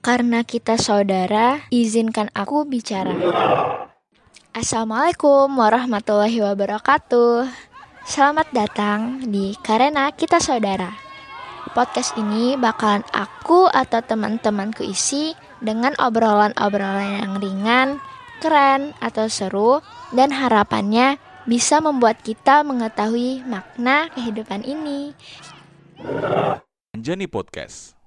Karena kita saudara, izinkan aku bicara. Assalamualaikum warahmatullahi wabarakatuh. Selamat datang di Karena Kita Saudara. Podcast ini bakalan aku atau teman-temanku isi dengan obrolan-obrolan yang ringan, keren, atau seru, dan harapannya bisa membuat kita mengetahui makna kehidupan ini. Anjani Podcast.